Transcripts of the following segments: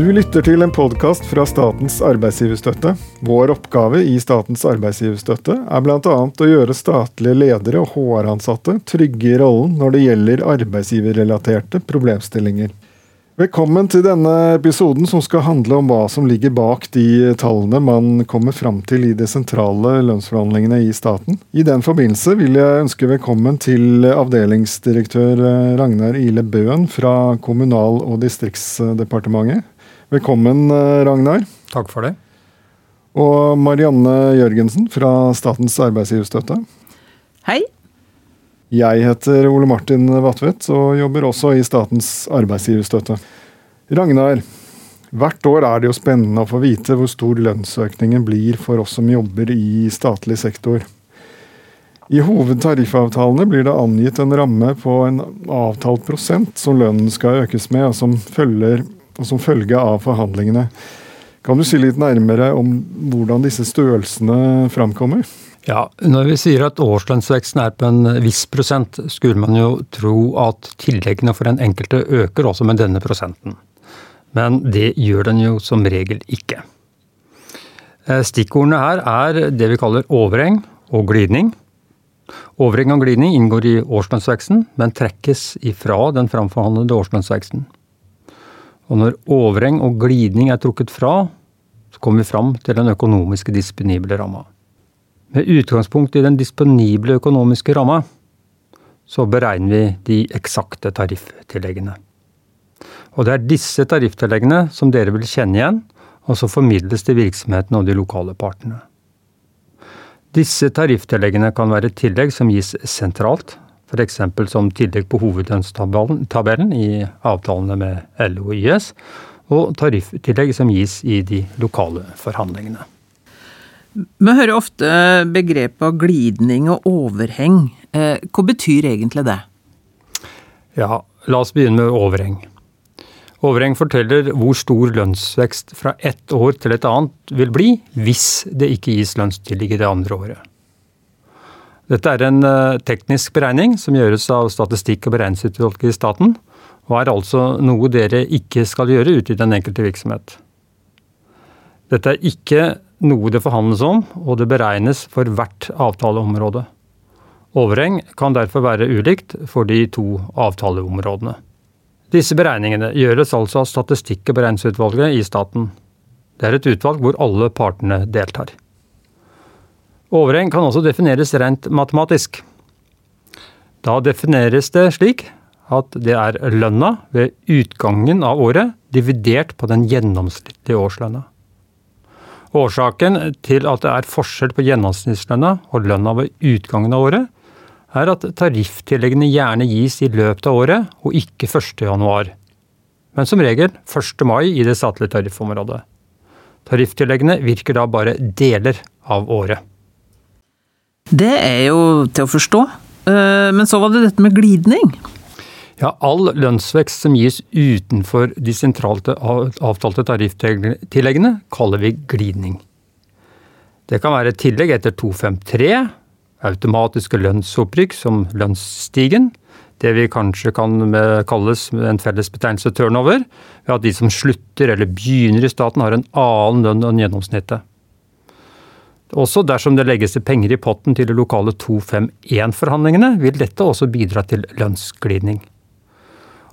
Du lytter til en podkast fra Statens arbeidsgiverstøtte. Vår oppgave i Statens arbeidsgiverstøtte er bl.a. å gjøre statlige ledere og HR-ansatte trygge i rollen når det gjelder arbeidsgiverrelaterte problemstillinger. Velkommen til denne episoden som skal handle om hva som ligger bak de tallene man kommer fram til i de sentrale lønnsforhandlingene i staten. I den forbindelse vil jeg ønske velkommen til avdelingsdirektør Ragnar Ile Bøen fra Kommunal- og distriktsdepartementet. Velkommen, Ragnar. Takk for det. Og Marianne Jørgensen fra Statens arbeidsgiverstøtte. Hei. Jeg heter Ole Martin Vatvedt og jobber også i Statens arbeidsgiverstøtte. Ragnar, hvert år er det jo spennende å få vite hvor stor lønnsøkningen blir for oss som jobber i statlig sektor. I hovedtariffavtalene blir det angitt en ramme på en avtalt prosent som lønnen skal økes med, og som, følger, og som følge av forhandlingene. Kan du si litt nærmere om hvordan disse størrelsene framkommer? Ja, Når vi sier at årslønnsveksten er på en viss prosent, skulle man jo tro at tilleggene for den enkelte øker også med denne prosenten. Men det gjør den jo som regel ikke. Eh, stikkordene her er det vi kaller overheng og glidning. Overheng og glidning inngår i årslønnsveksten, men trekkes ifra den framforhandlede årslønnsveksten. Og når overheng og glidning er trukket fra, så kommer vi fram til den økonomiske disponible ramma. Med utgangspunkt i den disponible økonomiske ramma, så beregner vi de eksakte tarifftilleggene. Og det er disse tarifftilleggene som dere vil kjenne igjen, og så formidles til virksomheten og de lokale partene. Disse tarifftilleggene kan være tillegg som gis sentralt, f.eks. som tillegg på hovedlønnstabellen i avtalene med LO og YS, og tariftillegg som gis i de lokale forhandlingene. Vi hører ofte begrepet glidning og overheng. Eh, hva betyr egentlig det? Ja, la oss begynne med overheng. Overheng forteller hvor stor lønnsvekst fra ett år til et annet vil bli hvis det ikke gis lønnstillegg i det andre året. Dette er en eh, teknisk beregning som gjøres av Statistikk- og beregningsutvalget i staten, og er altså noe dere ikke skal gjøre ute i den enkelte virksomhet. Dette er ikke noe det forhandles om, og det beregnes for hvert avtaleområde. Overheng kan derfor være ulikt for de to avtaleområdene. Disse beregningene gjøres altså av Statistikk- og beregningsutvalget i staten. Det er et utvalg hvor alle partene deltar. Overheng kan også defineres rent matematisk. Da defineres det slik at det er lønna ved utgangen av året dividert på den gjennomsnittlige årslønna. Årsaken til at det er forskjell på gjennomsnittslønna og lønna ved utgangen av året, er at tarifftilleggene gjerne gis i løpet av året og ikke 1. januar. Men som regel 1. mai i det statlige tariffområdet. Tarifftilleggene virker da bare deler av året. Det er jo til å forstå. Eh, men så var det dette med glidning. Ja, all lønnsvekst som gis utenfor de sentralt avtalte tarifftilleggene, kaller vi glidning. Det kan være tillegg etter 253, automatiske lønnsopprykk som lønnsstigen, det vi kanskje kan kalles en felles betegnelse turnover, ved at de som slutter eller begynner i staten har en annen lønn enn gjennomsnittet. Også dersom det legges penger i potten til de lokale 251-forhandlingene, vil dette også bidra til lønnsglidning.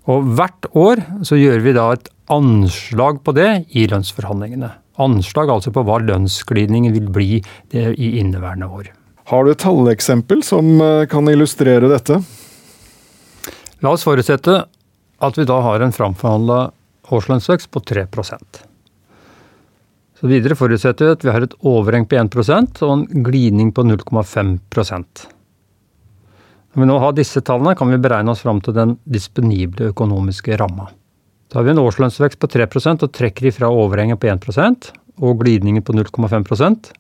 Og hvert år så gjør vi da et anslag på det i lønnsforhandlingene. Anslag altså på hva lønnsglidningen vil bli i inneværende år. Har du et talleksempel som eh, kan illustrere dette? La oss forutsette at vi da har en framforhandla årslønnsvekst på 3 Så Videre forutsetter vi at vi har et overheng på 1% og en glidning på 0,5% når vi nå har disse tallene, kan vi beregne oss fram til den disponible økonomiske ramma. Da har vi en årslønnsvekst på 3% og trekker ifra overhenget på 1% og glidningen på 0,5%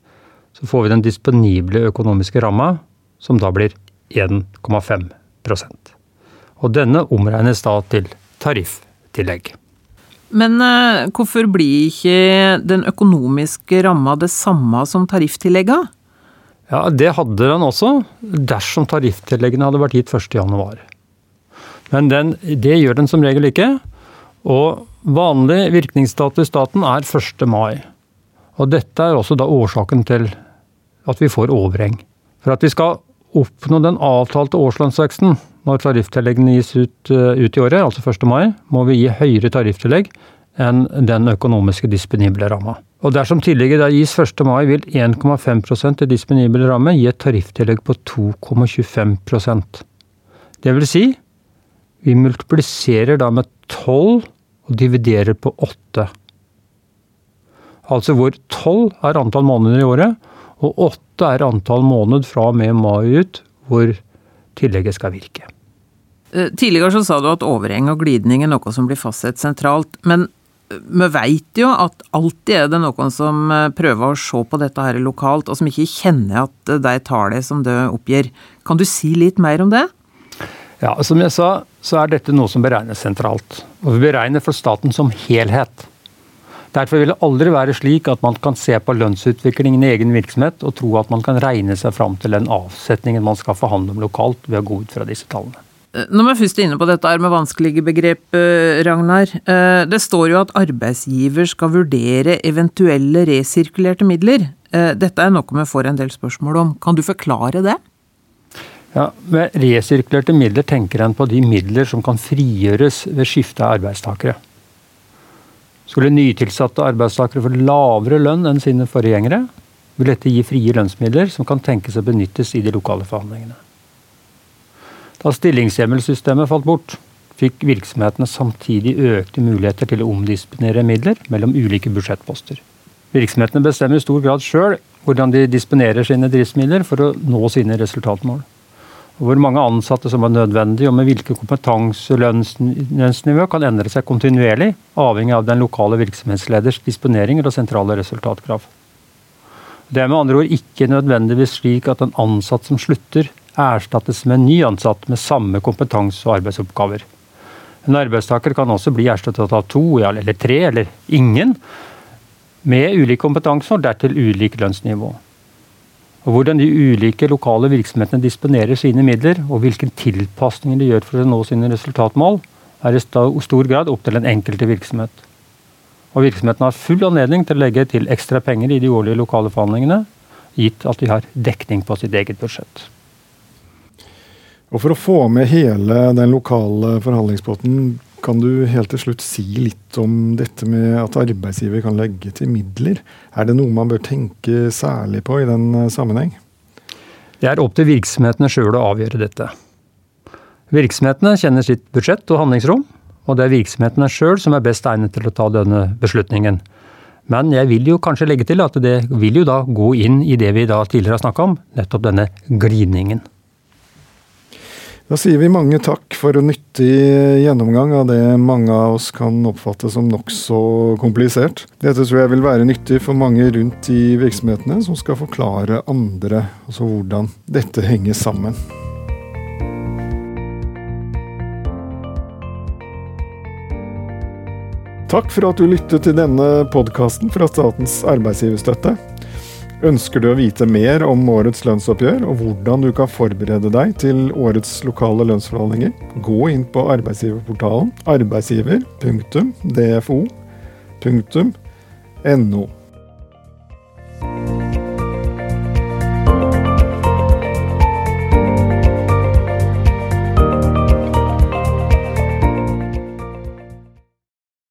så får vi den disponible økonomiske ramma, som da blir 1,5% Og denne omregnes da til tariftillegg. Men uh, hvorfor blir ikke den økonomiske ramma det samme som tarifftillegget? Ja, Det hadde den også, dersom tarifftilleggene hadde vært gitt 1.1. Men den, det gjør den som regel ikke. Og vanlig virkningsdato i staten er 1. mai. Og dette er også da årsaken til at vi får overheng. For at vi skal oppnå den avtalte årslønnsveksten når tarifftilleggene gis ut, eh, ut, i året, altså 1. mai, må vi gi høyere tarifftillegg enn den økonomiske disponible ramma. Og dersom tillegget da gis 1. mai, vil 1,5% i disponibel ramme gi et tarifftillegg på 2,25% Det vil si, vi multipliserer da med 12 og dividerer på 8. Altså hvor 12 er antall måneder i året, og 8 er antall måned fra og med mai ut hvor tillegget skal virke. Eh, tidligere så sa du at overheng og glidning er noe som blir fastsatt sentralt, men eh, vi veit jo at alltid er det noen som eh, prøver å se på dette her lokalt, og som ikke kjenner at de tallene som det oppgir. Kan du si litt mer om det? Ja, Som jeg sa, så er dette noe som beregnes sentralt. Og vi beregner for staten som helhet. Derfor vil det aldri være slik at man kan se på lønnsutviklingen i egen virksomhet og tro at man kan regne seg fram til den avsetningen man skal forhandle om lokalt ved å gå ut fra disse tallene. Eh, når vi først er inne på dette med vanskelige begrep, eh, Ragnar. Eh, det står jo at arbeidsgiver skal vurdere eventuelle resirkulerte midler. Dette er noe vi får en del spørsmål om. Kan du forklare det? Ja, Med resirkulerte midler tenker en på de midler som kan frigjøres ved skifte av arbeidstakere. Skulle nytilsatte arbeidstakere få lavere lønn enn sine forgjengere, vil dette gi frie lønnsmidler som kan tenkes å benyttes i de lokale forhandlingene. Da stillingshjemmelsystemet falt bort, fikk virksomhetene samtidig økte muligheter til å omdisponere midler mellom ulike budsjettposter. Virksomhetene bestemmer i stor grad sjøl hvordan de disponerer sine driftsmidler for å nå sine resultatmål hvor mange ansatte som er nødvendig, og med hvilken kompetanse og lønnsnivå kan endre seg kontinuerlig, avhengig av den lokale virksomhetsleders disponeringer og sentrale resultatkrav. Det er med andre ord ikke nødvendigvis slik at en ansatt som slutter, erstattes med en ny ansatt med samme kompetanse og arbeidsoppgaver. En arbeidstaker kan også bli erstattet av to eller tre eller ingen, med ulik kompetanse og dertil ulik lønnsnivå. Og Hvordan de ulike lokale virksomhetene disponerer sine midler, og hvilke tilpasninger de gjør for å nå sine resultatmål, er i stor grad opp til den enkelte virksomhet. Og Virksomheten har full anledning til å legge til ekstra penger i de årlige lokale forhandlingene, gitt at de har dekning på sitt eget budsjett. Og For å få med hele den lokale forhandlingsbåten, kan du helt til slutt si litt om dette med at arbeidsgiver kan legge til midler? Er det noe man bør tenke særlig på i den eh, sammenheng? Det er opp til virksomhetene sjøl å avgjøre dette. Virksomhetene kjenner sitt budsjett og handlingsrom, og det er virksomhetene sjøl som er best egnet til å ta denne beslutningen. Men jeg vil jo kanskje legge til at det vil jo da gå inn i det vi da tidligere har snakka om, nettopp denne glidningen. Da sier vi mange takk for en nyttig gjennomgang av det mange av oss kan oppfatte som nokså komplisert. Dette tror jeg vil være nyttig for mange rundt i virksomhetene som skal forklare andre altså hvordan dette henger sammen. Takk for at du lyttet til denne podkasten fra Statens arbeidsgiverstøtte. Ønsker du å vite mer om årets lønnsoppgjør og hvordan du kan forberede deg til årets lokale lønnsforhandlinger, gå inn på arbeidsgiverportalen arbeidsgiver.dfo.no.